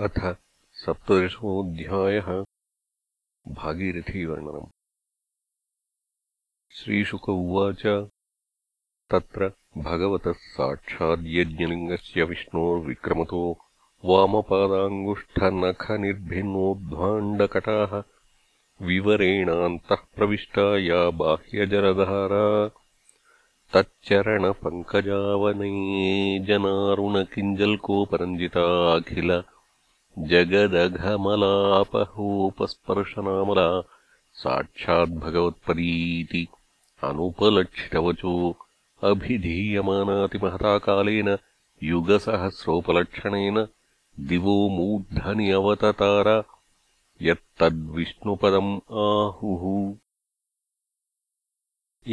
अथ सप्तदशोऽध्यायः भागीरथीवर्णनम्। श्रीशुक उवाच, तत्र भगवतः साक्षाद्यज्ञलिङ्गस्य विष्णोर्विक्रमतो वामपादाङ्गुष्ठनखनिर्भिन्नोद्भाण्डकटाः विवरेणान्तः प्रविष्टा या बाह्यजलधारा तच्चरणपङ्कजावने जनारुणकिञ्जल्कोपरञ्जिता अखिल जगदघमलापहोपस्पर्शनामला साक्षाद्भगवत्पदीति अनुपलक्षितवचो अभिधीयमानातिमहताकालेन युगसहस्रोपलक्षणेन दिवो मूर्धनि अवततार यत्तद्विष्णुपदम् आहुः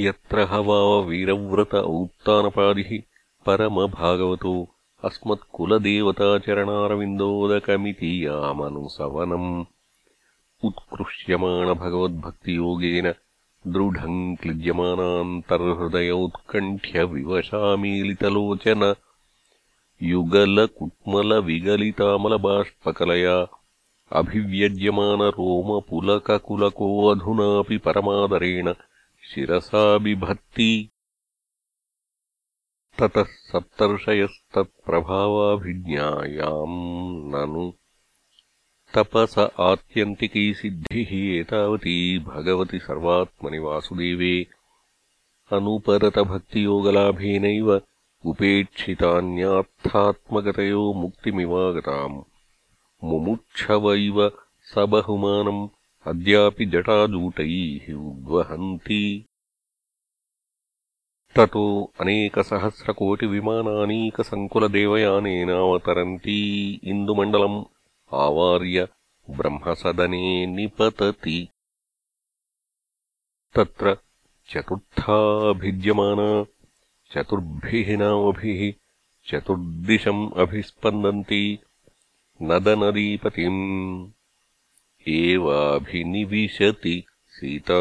यत्र ह वीरव्रत औत्तानपादिः परमभागवतो अस्मत्कुलदेवताचरणारविन्दोदकमिति यामनुसवनम् उत्कृष्यमाणभगवद्भक्तियोगेन दृढम् क्लिद्यमानान्तर्हृदयोत्कण्ठ्यविवशामीलितलोचन युगलकुट्मलविगलितामलबाष्पकलया अभिव्यज्यमानरोमपुलककुलकोऽधुनापि परमादरेण शिरसा बिभर्ति ततः सप्तर्षयस्तत्प्रभावाभिज्ञायाम् ननु तपस आत्यन्तिकी सिद्धिः एतावती भगवति सर्वात्मनि वासुदेवे अनुपरतभक्तियोगलाभेनैव उपेक्षितान्यार्थात्मगतयो मुक्तिमिवागताम् मुमुक्षव इव स बहुमानम् अद्यापि जटाजूटैः उद्वहन्ति ततो अनेकसहस्रकोटिविमानानीकसङ्कुलदेवयानेनावतरन्ती इन्दुमण्डलम् आवार्य ब्रह्मसदने निपतति तत्र चतुर्थाभिद्यमाना चतुर्भिः नामभिः चतुर्दिशम् अभिस्पन्दन्ती नदनदीपतिम् एवाभिनिविशति सीता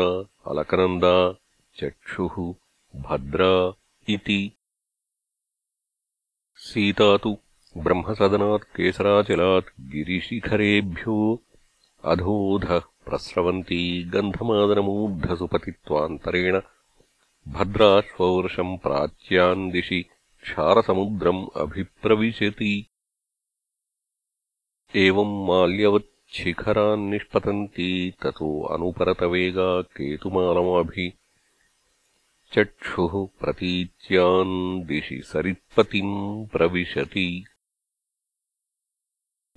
अलकनन्दा चक्षुः भद्रा इति। सीता तु ब्रह्मसदनात् केसराचलात् गिरिशिखरेभ्यो अधोधः प्रस्रवन्ती गन्धमादनमूर्धसु पतित्वान्तरेण भद्राश्ववर्षम् प्राच्याम् दिशि क्षारसमुद्रम् अभिप्रविशति। एवम् माल्यवच्छिखरान्निष्पतन्ती ततो अनुपरतवेगा केतुमालमभि चक्षुः प्रतीच्यान् दिशि सरित्पतिम् प्रविशति।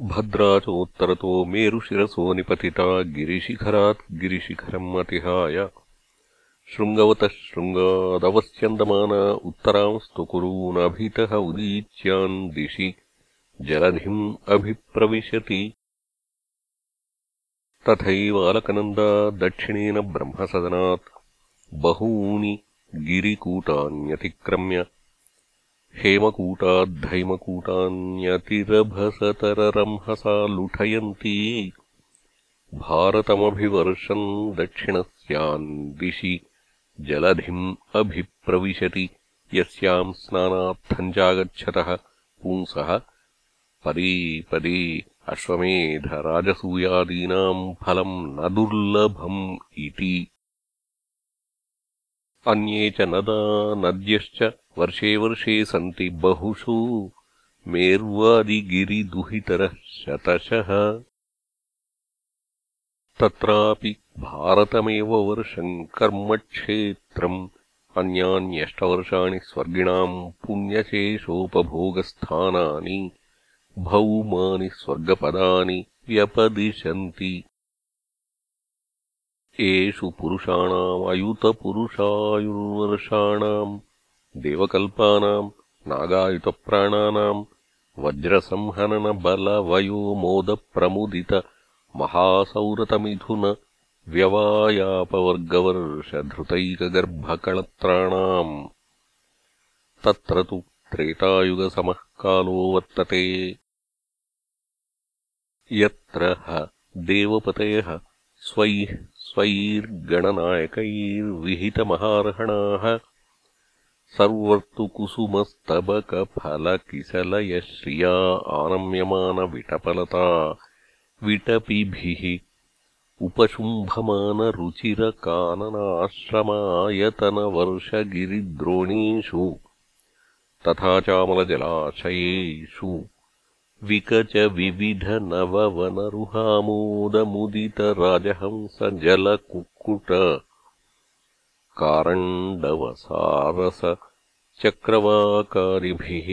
भद्रा चोत्तरतो मेरुशिरसो निपतिता गिरिशिखरात् गिरिशिखरम् अतिहाय। शृङ्गवतः शृङ्गादवस्यन्दमाना उत्तरांस्तु कुरूनभितः उदीच्यान् दिशि जलधिम् अभिप्रविशति। तथैवालकनन्दा दक्षिणेन ब्रह्मसदनात् बहूनि गिरिकूटान्यतिक्रम्य हेमकूटाद्धैमकूटान्यतिरभसतररंहसा लुठयन्ती भारतमभिवर्षन् दक्षिणस्याम् दिशि जलधिम् अभिप्रविशति यस्याम् स्नानार्थम् चागच्छतः पुंसः पदे पदे अश्वमेधराजसूयादीनाम् फलम् न दुर्लभम् इति अन्ये च नदा नद्यश्च वर्षे वर्षे सन्ति बहुषु। मेर्वादिगिरिदुहितरः शतशः। तत्रापि भारतमेव वर्षम् कर्मक्षेत्रम्। अन्यान्यष्टवर्षाणि स्वर्गिणाम् पुण्यशेषोपभोगस्थानानि। भौमानि स्वर्गपदानि व्यपदिशन्ति एषु पुरुषाणाम् अयुतपुरुषायुर्वर्षाणाम् देवकल्पानाम् नागायुतप्राणानाम् वज्रसंहननबलवयोमोदप्रमुदितमहासौरतमिथुन व्यवायापवर्गवर्षधृतैकगर्भकळत्राणाम् तत्र तु त्रेतायुगसमः कालो वर्तते। यत्र ह देवपतयः स्वैः स्वैर्गणनायकैर्विहितमहार्हणाः सर्वर्तुकुसुमस्तबकफलकिसलयश्रिया आनम्यमानविटपलता विटपिभिः उपशुम्भमानरुचिरकाननाश्रमायतनवर्षगिरिद्रोणीषु तथा चामलजलाशयेषु विकचविविधनववनरुहामोदमुदितराजहंसजलकुक्कुट कारण्डवसारसचक्रवाकारिभिः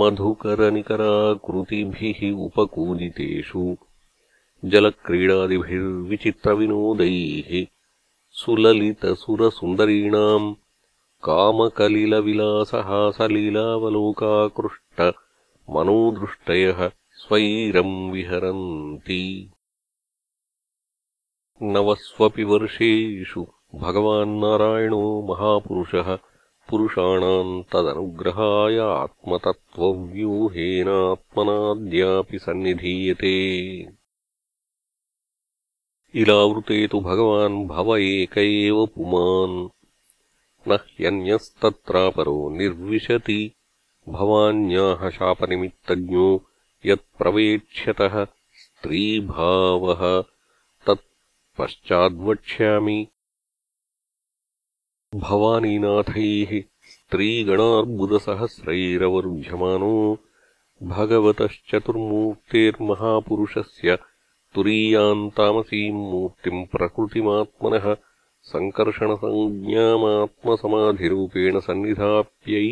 मधुकरनिकराकृतिभिः उपकूजितेषु जलक्रीडादिभिर्विचित्रविनोदैः सुललितसुरसुन्दरीणाम् कामकलिलविलासहासलीलावलोकाकृष्टमनोदृष्टयः स्वैरम् विहरन्ति। नवस्वपि वर्षेषु भगवान्नारायणो महापुरुषः पुरुषाणाम् तदनुग्रहाय आत्मतत्त्वव्यूहेनात्मनाद्यापि सन्निधीयते। इलावृते तु भगवान् भव एक एव पुमान्। न ह्यन्यस्तत्रापरो निर्विशति भवान्याः शापनिमित्तज्ञो यत्प्रवेक्ष्यतः स्त्रीभावः। तत्पश्चाद्वक्ष्यामि भवानीनाथैः स्त्रीगणार्बुदसहस्रैरवरुध्यमानो भगवतश्चतुर्मूर्तेर्महापुरुषस्य तुरीयाम् तामसीम् मूर्तिम् प्रकृतिमात्मनः सङ्कर्षणसञ्ज्ञामात्मसमाधिरूपेण सन्निधाप्यै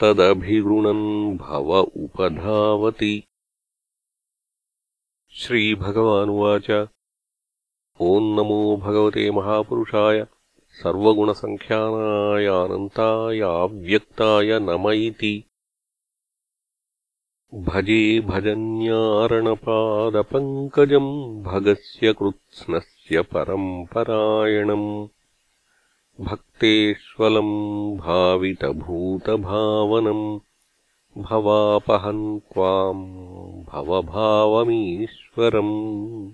तदभिगृणन् भव उपधावति। श्रीभगवानुवाच। ओम् नमो भगवते महापुरुषाय। सर्वगुणसङ्ख्यानायानन्तायाव्यक्ताय नम इति। भजे भजन्यारणपादपङ्कजम् भगस्य कृत्स्नस्य परम्परायणम् भक्तेष्वलम् भावितभूतभावनम् भवापहन् त्वाम् भवभावमीश्वरम्।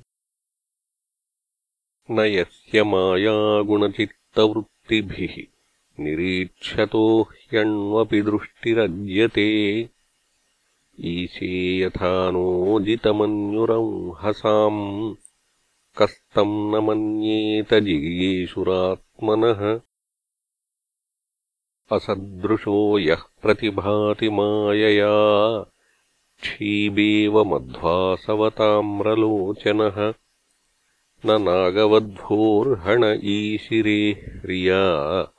न यस्य मायागुणचित्तवृत्तिभिः निरीक्षतो ह्यण्वपि दृष्टिरज्यते। ईशे यथा नोजितमन्युरंहसाम् कस्तम् न मन्येत जिगीषुरात्मनः असदृशो यः प्रतिभाति मायया। क्षीबेव मध्वासवताम्रलोचनः। न नागवध्वोर्हण ईशिरे ह्रिया।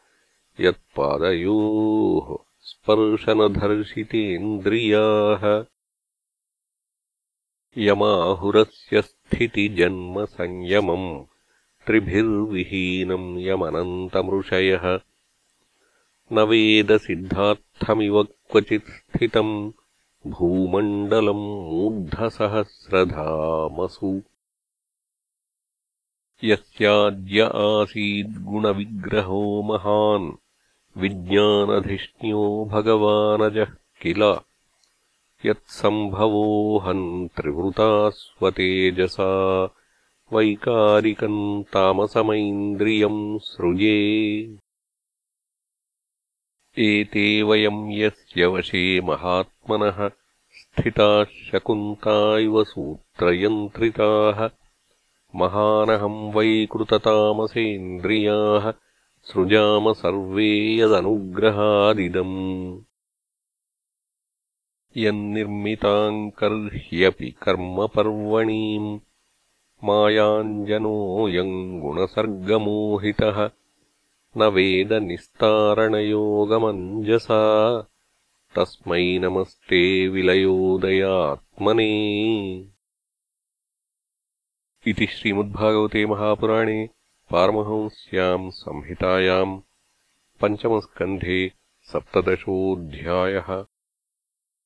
यत्पादयोः स्पर्शनधर्षितेन्द्रियाः। यमाहुरस्य स्थितिजन्मसंयमम् त्रिभिर्विहीनम् यमनन्तमृषयः। न वेदसिद्धार्थमिव क्वचित् स्थितम् भूमण्डलम् मूर्धसहस्रधामसु। यस्याद्य आसीद्गुणविग्रहो महान् विज्ञानधिष्ण्यो भगवानजः किल? यत्सम्भवोऽहम् त्रिवृता स्वतेजसा वैकारिकम् तामसमैन्द्रियम् सृजे। एते वयम् यस्य वशे महात्मनः स्थिताः शकुन्ता इव सूत्रयन्त्रिताः। महानहम् वैकृततामसेन्द्रियाः सृजाम सर्वे यदनुग्रहादिदम्। यन्निर्मिताम् कर्ह्यपि कर्मपर्वणीम् मायाञ्जनोऽयम् गुणसर्गमोहितः। न वेदनिस्तारणयोगमञ्जसा तस्मै नमस्ते विलयोदयात्मने। इति श्रीमद्भागवते महापुराणे पारमहंस्याम् संहितायाम् पञ्चमस्कन्धे सप्तदशोऽध्यायः